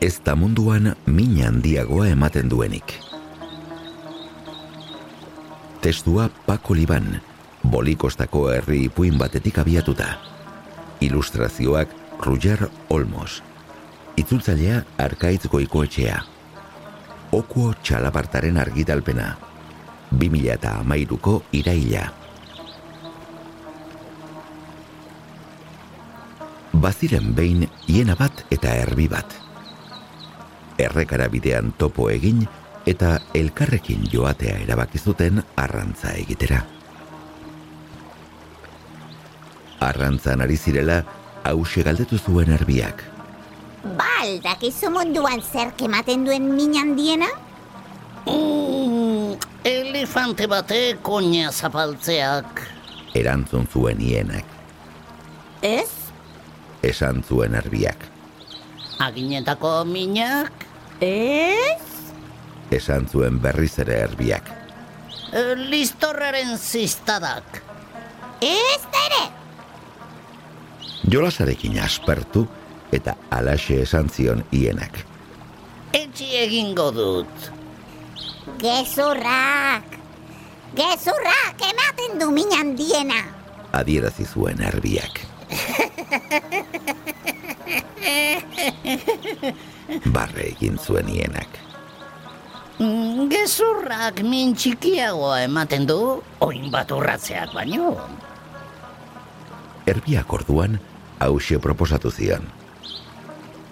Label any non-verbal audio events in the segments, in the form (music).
ez da munduan min handiagoa ematen duenik. Testua Paco Liban, bolikostako herri ipuin batetik abiatuta. Ilustrazioak Roger Olmos. Itzultzailea Arkaitz Goikoetxea. Okuo txalapartaren argitalpena. 2000 eta amairuko iraila. Baziren behin hiena bat eta erbi bat. Errekara bidean topo egin eta elkarrekin joatea erabaki zuten arrantza egitera. Arrantzan ari zirela, hause galdetu zuen erbiak. Baldak izu munduan zer kematen duen min handiena? Mm, elefante bate koña zapaltzeak. Erantzun zuen hienak, Ez? esan zuen erbiak. Aginetako minak, Ez? Esan zuen berriz ere erbiak. eh, listorraren ziztadak. Ez ere? Jolasarekin aspertu eta alaxe esan zion hienak. Etxi egingo dut. Gezurrak! Gezurrak ematen du min handiena! Adierazi zuen erbiak. (laughs) (laughs) Barre egin zuen hienak. Mm, Gezurrak min txikiagoa ematen du, oin bat urratzeak baino. Erbiak orduan hause proposatu zion.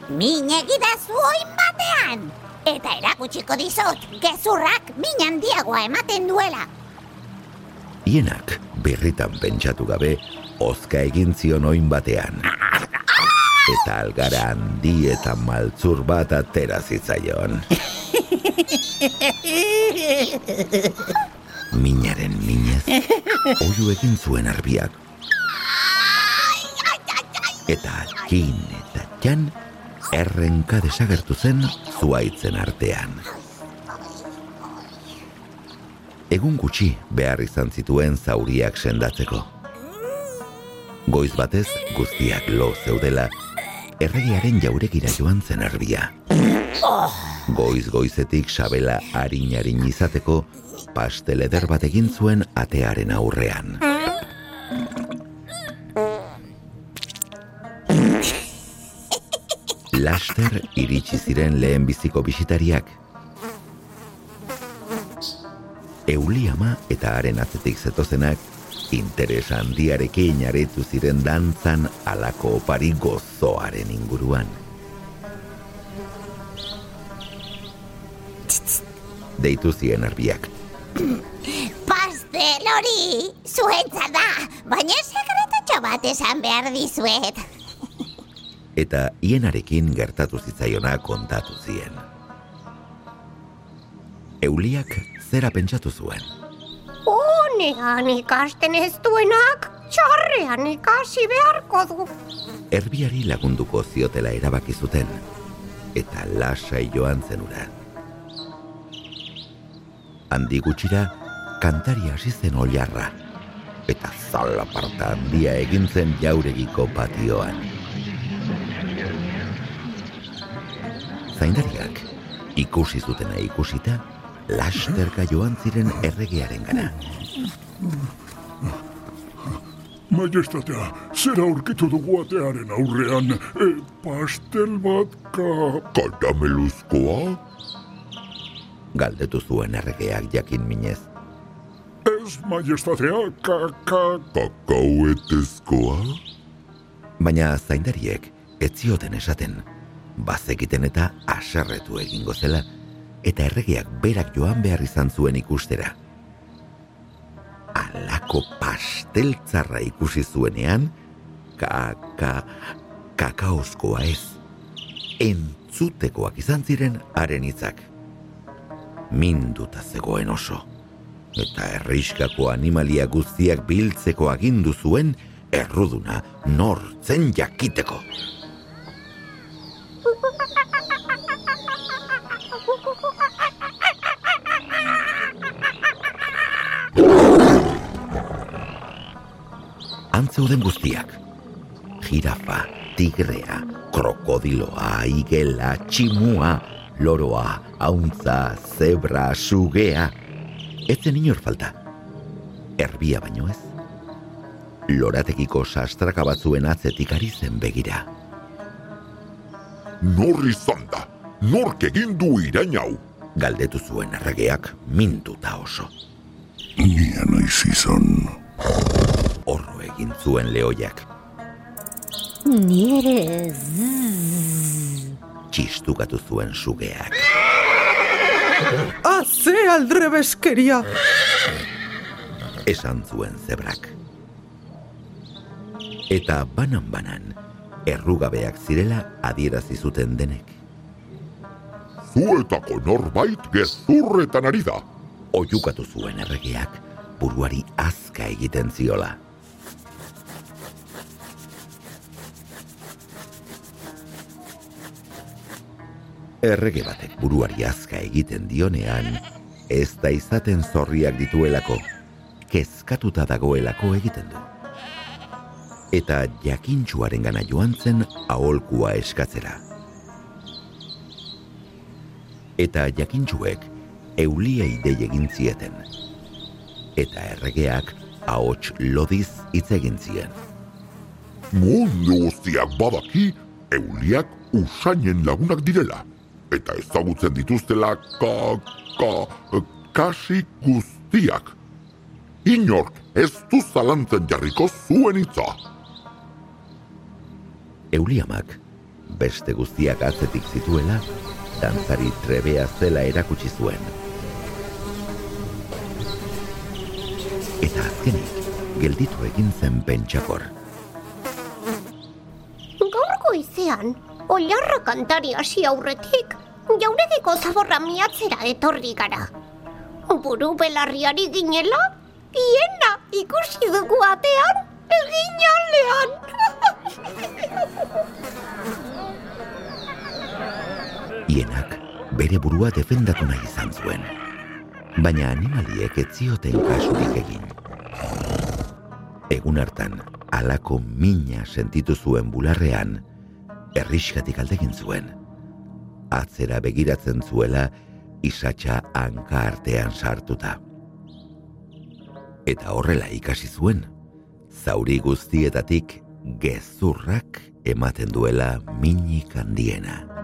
Min egidazu oin batean! Eta erakutsiko dizut, gezurrak min handiagoa ematen duela. Hienak birritan pentsatu gabe ozka egin zion oin batean. Eta algara handi eta maltzur bat atera zitzaion. Minaren minez, oiu egin zuen arbiak. Eta kin eta txan, errenka desagertu zen zuaitzen artean. Egun gutxi behar izan zituen zauriak sendatzeko. Goiz batez guztiak lo zeudela, erregearen jauregira joan zen arbia. Goiz goizetik sabela harin-harin izateko, pastel eder bat egin zuen atearen aurrean. Laster iritsi ziren lehen biziko bisitariak. Euliama eta haren atzetik zetozenak interes handiarekin aretu ziren dantzan alako opari gozoaren inguruan. Deitu zien arbiak. Pastel hori, zuentza da, baina sekretatxo bat esan behar dizuet. eta hienarekin gertatu zitzaiona kontatu zien. Euliak zera pentsatu zuen. Onean ikasten ez duenak, txarrean ikasi beharko du. Erbiari lagunduko ziotela erabaki zuten, eta lasai joan zenura. Handi gutxira, kantari hasi zen oilarra, eta zalaparta handia egin zen jauregiko patioan. Zaindariak, ikusi zutena ikusita, lasterka joan ziren erregearen gara. Majestatea, zer aurkitu dugu atearen aurrean, e, pastel bat ka... Karameluzkoa? Galdetu zuen erregeak jakin minez. Ez, majestatea, ka... ka... Kakauetezkoa? Baina zaindariek ez zioten esaten, bazekiten eta aserretu egingo zela, eta erregeak berak joan behar izan zuen ikustera. Alako pasteltzarra ikusi zuenean, ka, ka, kakaozkoa ez. Entzutekoak izan ziren haren hitzak. Minduta zegoen oso. Eta erriskako animalia guztiak biltzeko agindu zuen, erruduna nortzen jakiteko. Antzeuden guztiak. Jirafa, tigrea, krokodiloa, igela, tximua, loroa, hauntza, zebra, sugea. Ez zen inor falta. Erbia baino ez. Loratekiko sastraka batzuen atzetik ari zen begira. Nor izan da, nork egin du irain hau. Galdetu zuen erregeak mintuta oso. Nia naiz izan. Zuen lehoiak. Ni ere Txistukatu zuen sugeak. (laughs) Ah, ze aldrebeskeria! Esan zuen zebrak. Eta banan-banan, errugabeak zirela adierazi zuten denek. Zuetako norbait gezurretan ari da. Oiukatu zuen erregeak, buruari azka egiten ziola. Errege batek buruari azka egiten dionean, ez da izaten zorriak dituelako, kezkatuta dagoelako egiten du. Eta jakintxuaren gana joan zen aholkua eskatzera. Eta jakintxuek euliei dei egin zieten. Eta erregeak ahots lodiz hitz egin zien. Mundu guztiak badaki, euliak usainen lagunak direla. Eta ezagutzen dituztela ka, ka, kasi guztiak. Inork ez du zalantzen jarriko zuen hitza. Euliamak, beste guztiak atzetik zituela, dantzari trebea zela erakutsi zuen. Eta azkenik, gelditu egin zen pentsakor. Gaur goizean, olarra kantari hasi aurretik, jauregiko zaborra miatzera etorri gara. Buru belarriari ginela, hiena ikusi dugu atean, egin aldean. (laughs) Hienak bere burua defendatu nahi izan zuen. Baina animaliek ez zioten kasurik egin. Egun hartan, alako mina sentitu zuen bularrean, erriskatik aldegin zuen. Atzera begiratzen zuela, isatxa hanka artean sartuta. Eta horrela ikasi zuen, zauri guztietatik gezurrak ematen duela minik handiena.